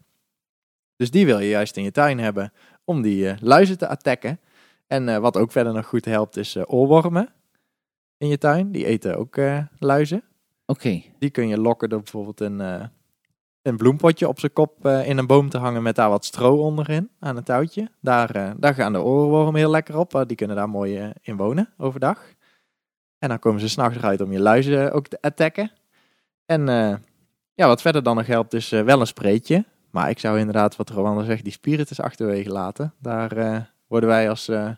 Dus die wil je juist in je tuin hebben om die luizen te attacken. En wat ook verder nog goed helpt is oorwormen in je tuin. Die eten ook luizen. Oké. Die kun je lokken door bijvoorbeeld een, een bloempotje op zijn kop eh, in een boom te hangen met daar wat stro onderin aan een touwtje. Daar, eh, daar gaan de oorwormen heel lekker op. want die kunnen daar mooi eh, in wonen overdag. En dan komen ze s'nachts eruit om je luizen ook te attacken. En eh, ja, wat verder dan nog helpt is eh, wel een spreetje. Maar ik zou inderdaad, wat Rwanda zegt, die spiritus achterwege laten. Daar eh, worden wij als eh,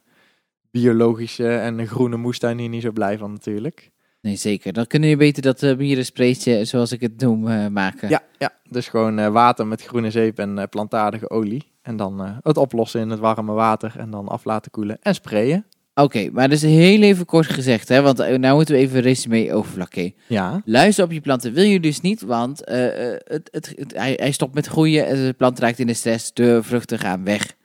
biologische en groene moestuin hier niet zo blij van natuurlijk. Nee, zeker. Dan kunnen je beter dat uh, zoals ik het noem, eh, maken. Ja, ja, dus gewoon eh, water met groene zeep en plantaardige olie. En dan het oplossen in het warme water en dan af laten koelen en sprayen. Oké, maar dus heel even kort gezegd, hè, want nou moeten we even een resume overvlakken. Ja. Luister op je planten wil je dus niet, want het, het, het- hij, hij stopt met groeien, en de plant raakt in de stress, de vruchten gaan weg.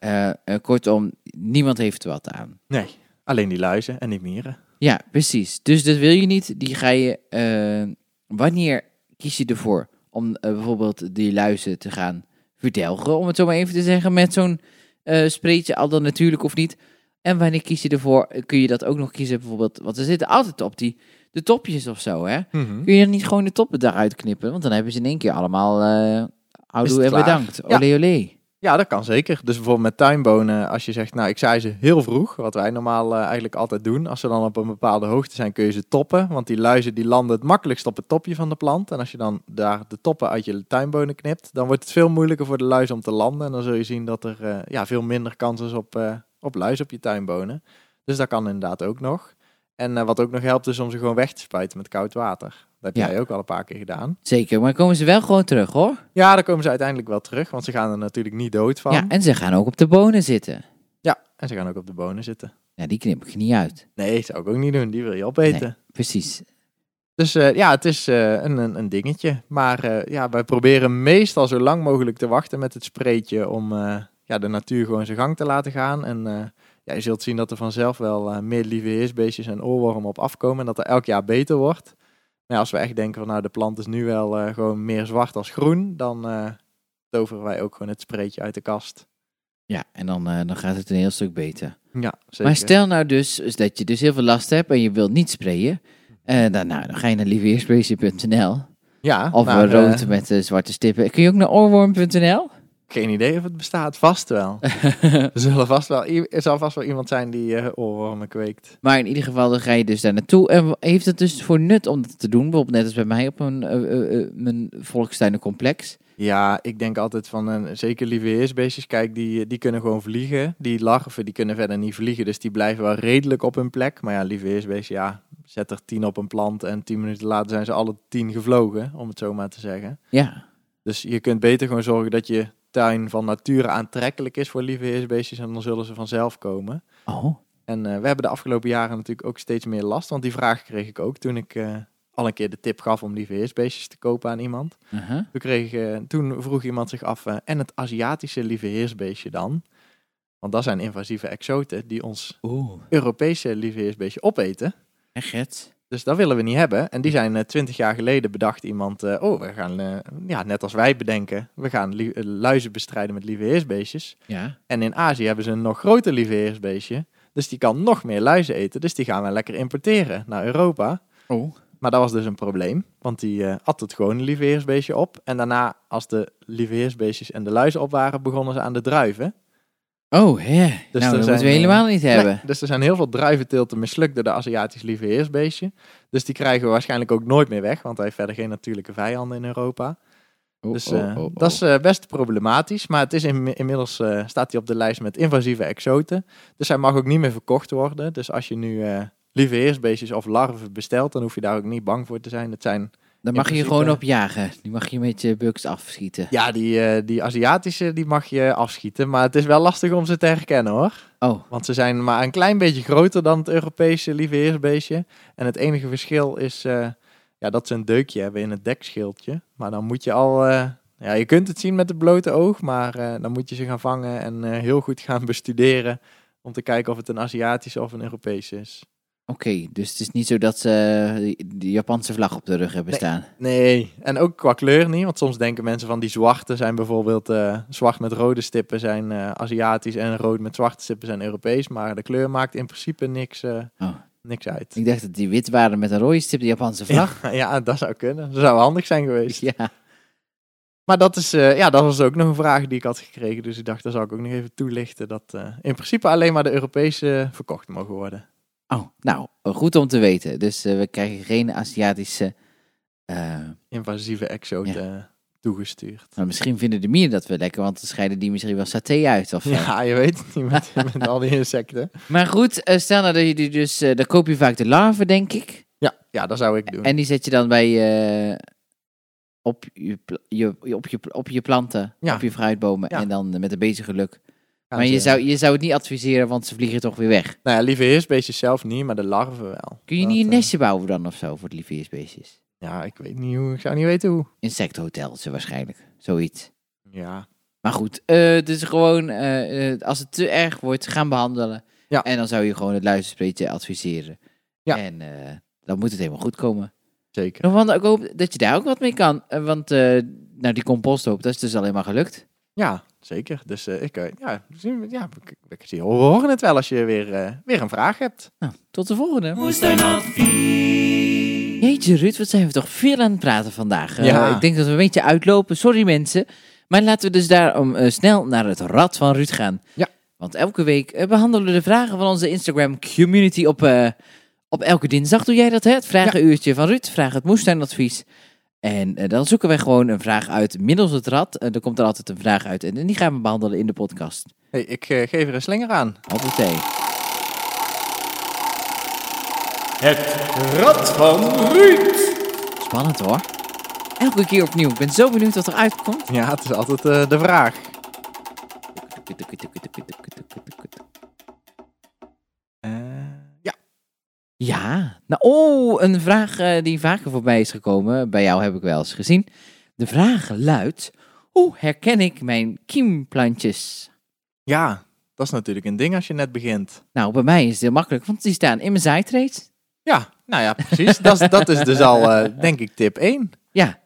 Ja. Kortom, niemand heeft er wat aan. Nee, alleen die luizen en die mieren. Ja, precies. Dus dat wil je niet. Die ga je. eh, wanneer kies je ervoor om eh, bijvoorbeeld die luizen te gaan verdelgen, om het zo maar even te zeggen, met zo'n eh spreetje, al dan natuurlijk of niet. En wanneer kies je ervoor, kun je dat ook nog kiezen, bijvoorbeeld, want ze zitten altijd op die de topjes of zo, hè? Mhm. Kun je niet gewoon de toppen daaruit knippen? Want dan hebben ze in één keer allemaal. Is Houdoe en klaar? bedankt. Ja. Olé, olé. Ja, dat kan zeker. Dus bijvoorbeeld met tuinbonen, als je zegt, nou ik zaai ze heel vroeg, wat wij normaal eh, eigenlijk altijd doen. Als ze dan op een bepaalde hoogte zijn, kun je ze toppen. Want die luizen die landen het makkelijkst op het topje van de plant. En als je dan daar de toppen uit je tuinbonen knipt, dan wordt het veel moeilijker voor de luizen om te landen. En dan zul je zien dat er eh, ja, veel minder kans is op, eh op luizen op je tuinbonen. Dus dat kan inderdaad ook nog. En eh, wat ook nog helpt is om ze gewoon weg te spuiten met koud water. Dat heb Ja. jij ook al een paar keer gedaan. Zeker, maar komen ze wel gewoon terug hoor. Ja, dan komen ze uiteindelijk wel terug, want ze gaan er natuurlijk niet dood van. Ja, en ze gaan ook op de bonen zitten. Ja, en ze gaan ook op de bonen zitten. Ja, die knip ik niet uit. Nee, zou ik ook niet doen. Die wil je opeten. Precies. Dus eh, ja, het is eh, een, een, een dingetje. Maar ja, wij proberen meestal zo lang mogelijk te wachten met het spreetje om ja, de natuur gewoon zijn gang te laten gaan. En ja, je zult zien dat er vanzelf wel eh, meer lieve heersbeestjes en oorwormen op afkomen en dat er elk jaar beter wordt. Maar ja, als we echt denken van nou, de plant is nu wel eh, gewoon meer zwart als groen, dan eh, toveren wij ook gewoon het spreetje uit de kast. Ja, en dan, dan gaat het een heel stuk beter. Ja, zeker. Maar stel nou dus dat je dus heel veel last hebt en je wilt niet sprayen. dan, nou, dan ga je naar lieveheersprayen.nl ja, of maar, eh, rood met zwarte stippen. Kun je ook naar oorworm.nl? Geen idee of het bestaat, vast wel. er, zullen vast wel er zal vast wel iemand zijn die eh oorwormen kweekt. Maar in ieder geval, dan ga je dus daar naartoe. En heeft het dus voor nut om dat te doen? Bijvoorbeeld net als bij mij op een, eh, eh, mijn volkstuinencomplex. Ja, ik denk altijd van, eh, zeker lieve heersbeestjes, kijk, die, die kunnen gewoon vliegen. Die larven, die kunnen verder niet vliegen, dus die blijven wel redelijk op hun plek. Maar ja, lieve heersbeestjes, ja, zet er tien op een plant en tien minuten later zijn ze alle tien gevlogen, om het zo maar te zeggen. Ja, Dus je kunt beter gewoon zorgen dat je tuin van nature aantrekkelijk is voor lieve heersbeestjes en dan zullen ze vanzelf komen. oh, En eh, we hebben de afgelopen jaren natuurlijk ook steeds meer last, want die vraag kreeg ik ook toen ik eh, al een keer de tip gaf om lieve heersbeestjes te kopen aan iemand. uh-huh. Toen, kreeg, eh, toen vroeg iemand zich af, en het Aziatische lieve heersbeestje dan? Want dat zijn invasieve exoten die ons Oeh, Europese lieve heersbeestje opeten. echt? Dus dat willen we niet hebben. En die zijn twintig jaar geleden bedacht iemand, eh, oh, we gaan, eh, ja, net als wij bedenken, we gaan eh, luizen bestrijden met lieve heersbeestjes. Ja. En in Azië hebben ze een nog groter lieve heersbeestje. Dus die kan nog meer luizen eten. Dus die gaan we lekker importeren naar Europa. Oh. Maar dat was dus een probleem, want die eh, at het gewone lieveheersbeestje op. En daarna, als de lieveheersbeestjes en de luizen op waren, begonnen ze aan de druiven. Oh, hè. nou, er dat moeten we eh, helemaal niet hebben. Nee, dus er zijn heel veel druiventeelten mislukt door de Aziatisch lieveheersbeestje. Dus die krijgen we waarschijnlijk ook nooit meer weg, want hij heeft verder geen natuurlijke vijanden in Europa. Oh, Dus oh, eh, oh, oh. dat is eh, best problematisch. Maar het is in, inmiddels staat hij op de lijst met invasieve exoten. Dus hij mag ook niet meer verkocht worden. Dus als je nu eh lieveheersbeestjes of larven bestelt, dan hoef je daar ook niet bang voor te zijn. Het zijn Dan mag je principe- gewoon op jagen. Die mag je met je buks afschieten. Ja, die, eh, die Aziatische die mag je afschieten. Maar het is wel lastig om ze te herkennen hoor. Oh, Want ze zijn maar een klein beetje groter dan het Europese lieveheersbeestje. En het enige verschil is eh, ja, dat ze een deukje hebben in het dekschildje. Maar dan moet je al... eh, ja, je kunt het zien met het blote oog, maar dan moet je ze gaan vangen en heel goed gaan bestuderen. Om te kijken of het een Aziatische of een Europese is. Oké. Dus het is niet zo dat ze die Japanse vlag op de rug hebben Nee. staan. Nee, en ook qua kleur niet. Want soms denken mensen van die zwarte zijn bijvoorbeeld eh, zwart met rode stippen zijn eh, Aziatisch en rood met zwarte stippen zijn Europees. Maar de kleur maakt in principe niks, eh, Oh. niks uit. Ik dacht dat die wit waren met een rode stip, de Japanse vlag. Ja, ja, dat zou kunnen. Dat zou handig zijn geweest. Ja. Maar dat, is, ja, dat was ook nog een vraag die ik had gekregen. Dus ik dacht, daar zal ik ook nog even toelichten. Dat in principe alleen maar de Europese verkocht mogen worden. Oh, nou, goed om te weten. Dus eh, we krijgen geen Aziatische... eh, Invasieve exoten toegestuurd. nou, misschien vinden de mieren dat wel lekker, want dan scheiden die misschien wel saté uit. Of. Ja, je weet het niet met, met al die insecten. Maar goed, eh, stel nou dat je die dus... eh, dan koop je vaak de larven, denk ik. Ja, ja, dat zou ik doen. En die zet je dan bij eh, op, je, je, op, je, op je planten, Ja. op je fruitbomen. Ja. En dan met een beetje geluk Maar je zou, je zou het niet adviseren, want ze vliegen toch weer weg. Nou ja, lieve heersbeestjes zelf niet, maar de larven wel. Kun je Dat, niet een eh, nestje bouwen dan of zo voor de lieveheersbeestjes? Ja, ik weet niet hoe. Ik zou niet weten hoe. Insectenhoteltje waarschijnlijk, zoiets. Ja. Maar goed, eh dus gewoon eh, eh, als het te erg wordt, gaan behandelen. Ja. En dan zou je gewoon het luisterspreetje adviseren. Ja. En eh, dan moet het helemaal goed komen. Zeker. Want ik hoop dat je daar ook wat mee kan. Eh, want eh, nou, die composthoop, dat is dus alleen maar gelukt. Ja, zeker. Dus eh, ik, eh, ja, zien we- ja, ik, ik zie, we horen het wel als je weer, eh, weer een vraag hebt. Nou, tot de volgende. Jeetje Ruud, wat zijn we toch veel aan het praten vandaag. Eh, Ja. ik denk dat we een beetje uitlopen. Sorry mensen. Maar laten we dus daarom eh, snel naar het rad van Ruud gaan. Ja. Want elke week eh, behandelen we de vragen van onze Instagram community op, eh, op elke dinsdag. Doe jij dat, hè? Het vragenuurtje van Ruud. Vraag het moestuinadvies. En eh, dan zoeken wij gewoon een vraag uit middels het rad. En er komt er altijd een vraag uit. En die gaan we behandelen in de podcast. Hey, ik eh, geef er een slinger aan. Altijd thee. Het rad van Ruud. Spannend hoor. Elke keer opnieuw. Ik ben zo benieuwd wat eruit komt. Ja, het is altijd eh, de vraag. Eh. Ja, nou, oh, een vraag eh, die vaker voorbij is gekomen. Bij jou heb ik wel eens gezien. De vraag luidt: hoe herken ik mijn kiemplantjes? ja, dat is natuurlijk een ding als je net begint. Nou, bij mij is het heel makkelijk, want die staan in mijn zaaitrace. Ja, nou ja, precies. dat, is, dat is dus al, eh, denk ik, tip 1. Ja,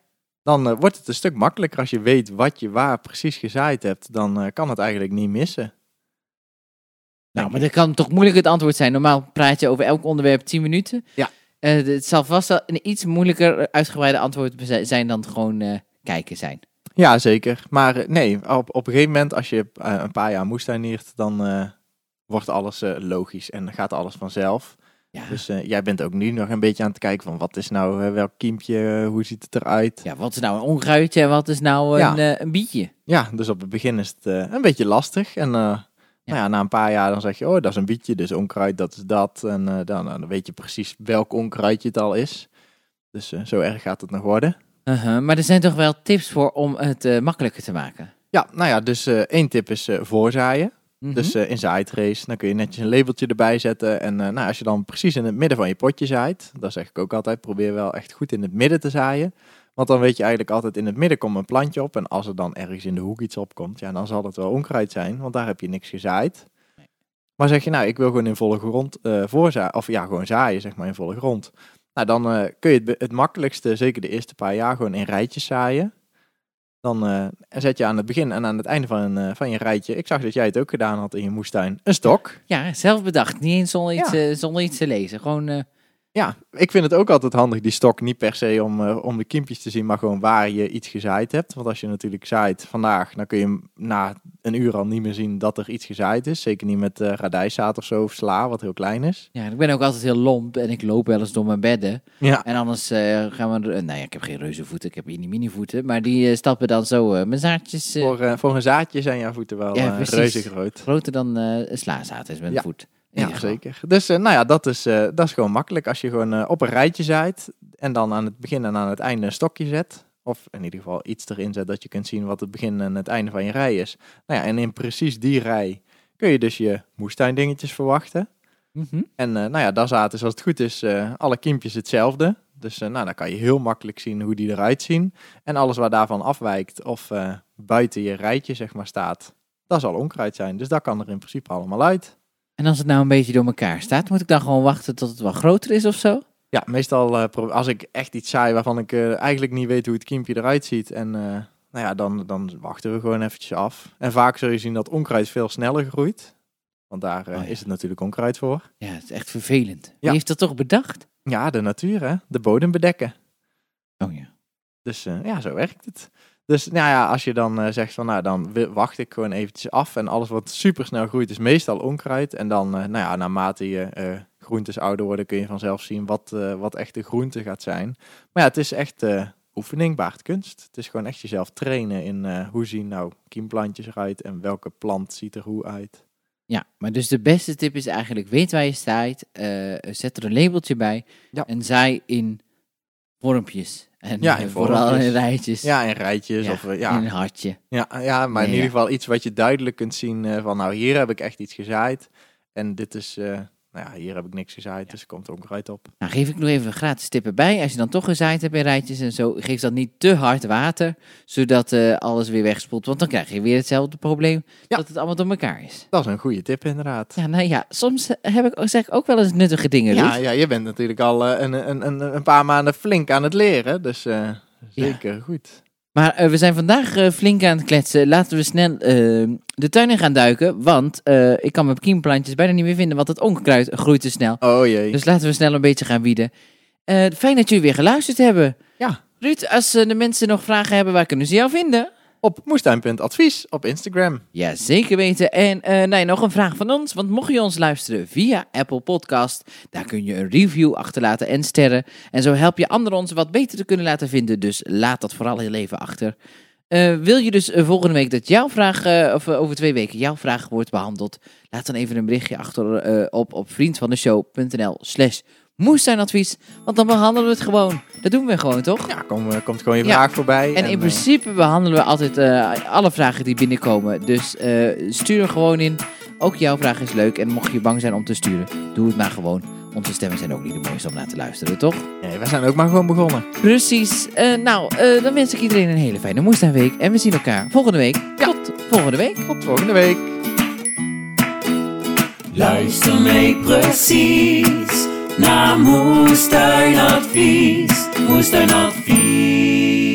Dan eh, wordt het een stuk makkelijker als je weet wat je waar precies gezaaid hebt. Dan kan het eigenlijk niet missen. Nou, maar dat kan toch moeilijk het antwoord zijn. Normaal praat je over elk onderwerp 10 minuten. Ja. Eh, het zal vast wel een iets moeilijker uitgebreide antwoord zijn dan gewoon eh, kijken zijn. Ja, zeker. Maar eh, nee, op, op een gegeven moment als je een paar jaar moestuiniert, dan wordt alles logisch en dan gaat alles vanzelf. Ja, Dus jij bent ook nu nog een beetje aan het kijken van wat is nou welk kiempje, hoe ziet het eruit. ja wat is nou een onkruidje en wat is nou een, een bietje? Ja, dus op het begin is het een beetje lastig. En Nou ja, na een paar jaar dan zeg je, oh, dat is een bietje, dus onkruid, dat is dat. En eh, dan, dan weet je precies welk onkruidje het al is. Dus eh, zo erg gaat het nog worden. Uh-huh, Maar er zijn toch wel tips voor om het eh, makkelijker te maken? Ja, nou ja, dus één tip is voorzaaien. Mhm. Dus in zaaitrace, dan kun je netjes een labeltje erbij zetten. En nou, als je dan precies in het midden van je potje zaait, dat zeg ik ook altijd, probeer wel echt goed in het midden te zaaien. Want dan weet je eigenlijk altijd in het midden komt een plantje op. En als er dan ergens in de hoek iets opkomt, ja, dan zal het wel onkruid zijn, want daar heb je niks gezaaid. Maar zeg je, nou, ik wil gewoon in volle grond eh voorzaaien, of ja, gewoon zaaien, zeg maar, in volle grond. Nou, dan eh, kun je het, het makkelijkste, zeker de eerste paar jaar, gewoon in rijtjes zaaien. Dan eh, zet je aan het begin en aan het einde van, eh, van je rijtje, ik zag dat jij het ook gedaan had in je moestuin, een stok. Ja, zelf bedacht. Niet eens zonder iets, Ja. zonder iets te lezen. Gewoon, Ja, ik vind het ook altijd handig, die stok. Niet per se om, eh, om de kiempjes te zien, maar gewoon waar je iets gezaaid hebt. Want als je natuurlijk zaait vandaag, dan kun je na een uur al niet meer zien dat er iets gezaaid is. Zeker niet met eh radijszaad of zo, of sla, wat heel klein is. ja, ik ben ook altijd heel lomp en ik loop wel eens door mijn bedden. Ja, En anders eh, gaan we... ja, ik heb geen reuzenvoeten, ik heb mini mini voeten. Maar die stappen dan zo mijn zaadjes voor, voor een zaadje zijn jouw voeten wel Ja, reuze groot. groter dan een slaazaad is met Ja. een voet. Ja, zeker. Dus eh, nou ja, dat is, eh, dat is gewoon makkelijk. Als je gewoon eh, op een rijtje zaait en dan aan het begin en aan het einde een stokje zet. Of in ieder geval iets erin zet dat je kunt zien wat het begin en het einde van je rij is. Nou ja, en in precies die rij kun je dus je moestuindingetjes verwachten. Mhm. En nou ja, daar zaten, zoals het goed is, alle kiempjes hetzelfde. Dus nou, dan kan je heel makkelijk zien hoe die eruit zien. En alles waar daarvan afwijkt of buiten je rijtje zeg maar staat, dat zal onkruid zijn. Dus dat kan er in principe allemaal uit. En als het nou een beetje door elkaar staat, moet ik dan gewoon wachten tot het wat groter is of zo? Ja, meestal eh, als ik echt iets saai waarvan ik eh, eigenlijk niet weet hoe het kiempje eruit ziet. En eh, nou ja, dan, dan wachten we gewoon eventjes af. En vaak zul je zien dat onkruid veel sneller groeit. Want daar Oh ja. is het natuurlijk onkruid voor. Ja, het is echt vervelend. Wie Ja. heeft dat toch bedacht? Ja, de natuur hè, de bodem bedekken. Oh ja. Dus ja, zo werkt het. Dus nou ja, als je dan eh, zegt van nou, dan wacht ik gewoon eventjes af. En alles wat super snel groeit is meestal onkruid. En dan, eh, nou ja, naarmate je eh, groentes ouder worden, kun je vanzelf zien wat, wat echt de groente gaat zijn. Maar ja, het is echt oefening baart kunst. Het is gewoon echt jezelf trainen in hoe zien nou kiemplantjes eruit en welke plant ziet er hoe uit. Ja, maar dus de beste tip is eigenlijk, weet waar je staat, zet er een labeltje bij Ja. en zaai in vormpjes. En Ja, eh, in vooral in rijtjes. Ja, in rijtjes. Ja, Of, eh, in ja, een hartje. ja, ja, maar in ieder geval iets wat je duidelijk kunt zien eh, van, nou, hier heb ik echt iets gezaaid. En dit is, nou ja, hier heb ik niks gezaaid, dus er komt onkruid op. Nou, geef ik nog even een gratis tip erbij. Als je dan toch gezaaid hebt in rijtjes en zo, geef dan niet te hard water, zodat eh, alles weer wegspoelt. Want dan krijg je weer hetzelfde probleem, Ja. dat het allemaal door elkaar is. Dat is een goede tip, inderdaad. Ja, nou ja, soms eh, heb ik, zeg ik ook wel eens nuttige dingen, Ja, ja, je bent natuurlijk al eh, een, een, een, een paar maanden flink aan het leren, dus zeker goed. Maar eh, we zijn vandaag eh, flink aan het kletsen. Laten we snel eh, de tuin in gaan duiken, want ik kan mijn kiemplantjes bijna niet meer vinden, want het onkruid groeit te snel. Oh jee. Dus laten we snel een beetje gaan wieden. Eh, fijn dat jullie weer geluisterd hebben. Ja. Ruud, als de mensen nog vragen hebben, waar kunnen ze jou vinden? Op moestuin.advies op Instagram. Ja, zeker weten. En eh nee, nog een vraag van ons. Want mocht je ons luisteren via Apple Podcast, daar kun je een review achterlaten en sterren. En zo help je anderen ons wat beter te kunnen laten vinden. Dus laat dat vooral heel even achter. Eh, wil je dus eh, volgende week dat jouw vraag, of over twee weken jouw vraag wordt behandeld? Laat dan even een berichtje achter op, op vriendvandeshow.nl slash moestuinadvies. Want dan behandelen we het gewoon. Dat doen we gewoon, toch? Ja, kom, eh, komt gewoon je Ja. vraag voorbij. En in eh, principe behandelen we altijd eh, alle vragen die binnenkomen. Dus eh, stuur er gewoon in. Ook jouw vraag is leuk. En mocht je bang zijn om te sturen, doe het maar gewoon. Onze stemmen zijn ook niet de mooiste om naar te luisteren, toch? nee, we zijn ook maar gewoon begonnen. Precies. Eh, nou, eh, dan wens ik iedereen een hele fijne moestuinweek. En we zien elkaar volgende week. Tot volgende week. Tot volgende week. Luister mee precies naar Moestuinadvies. Moestuinadvies.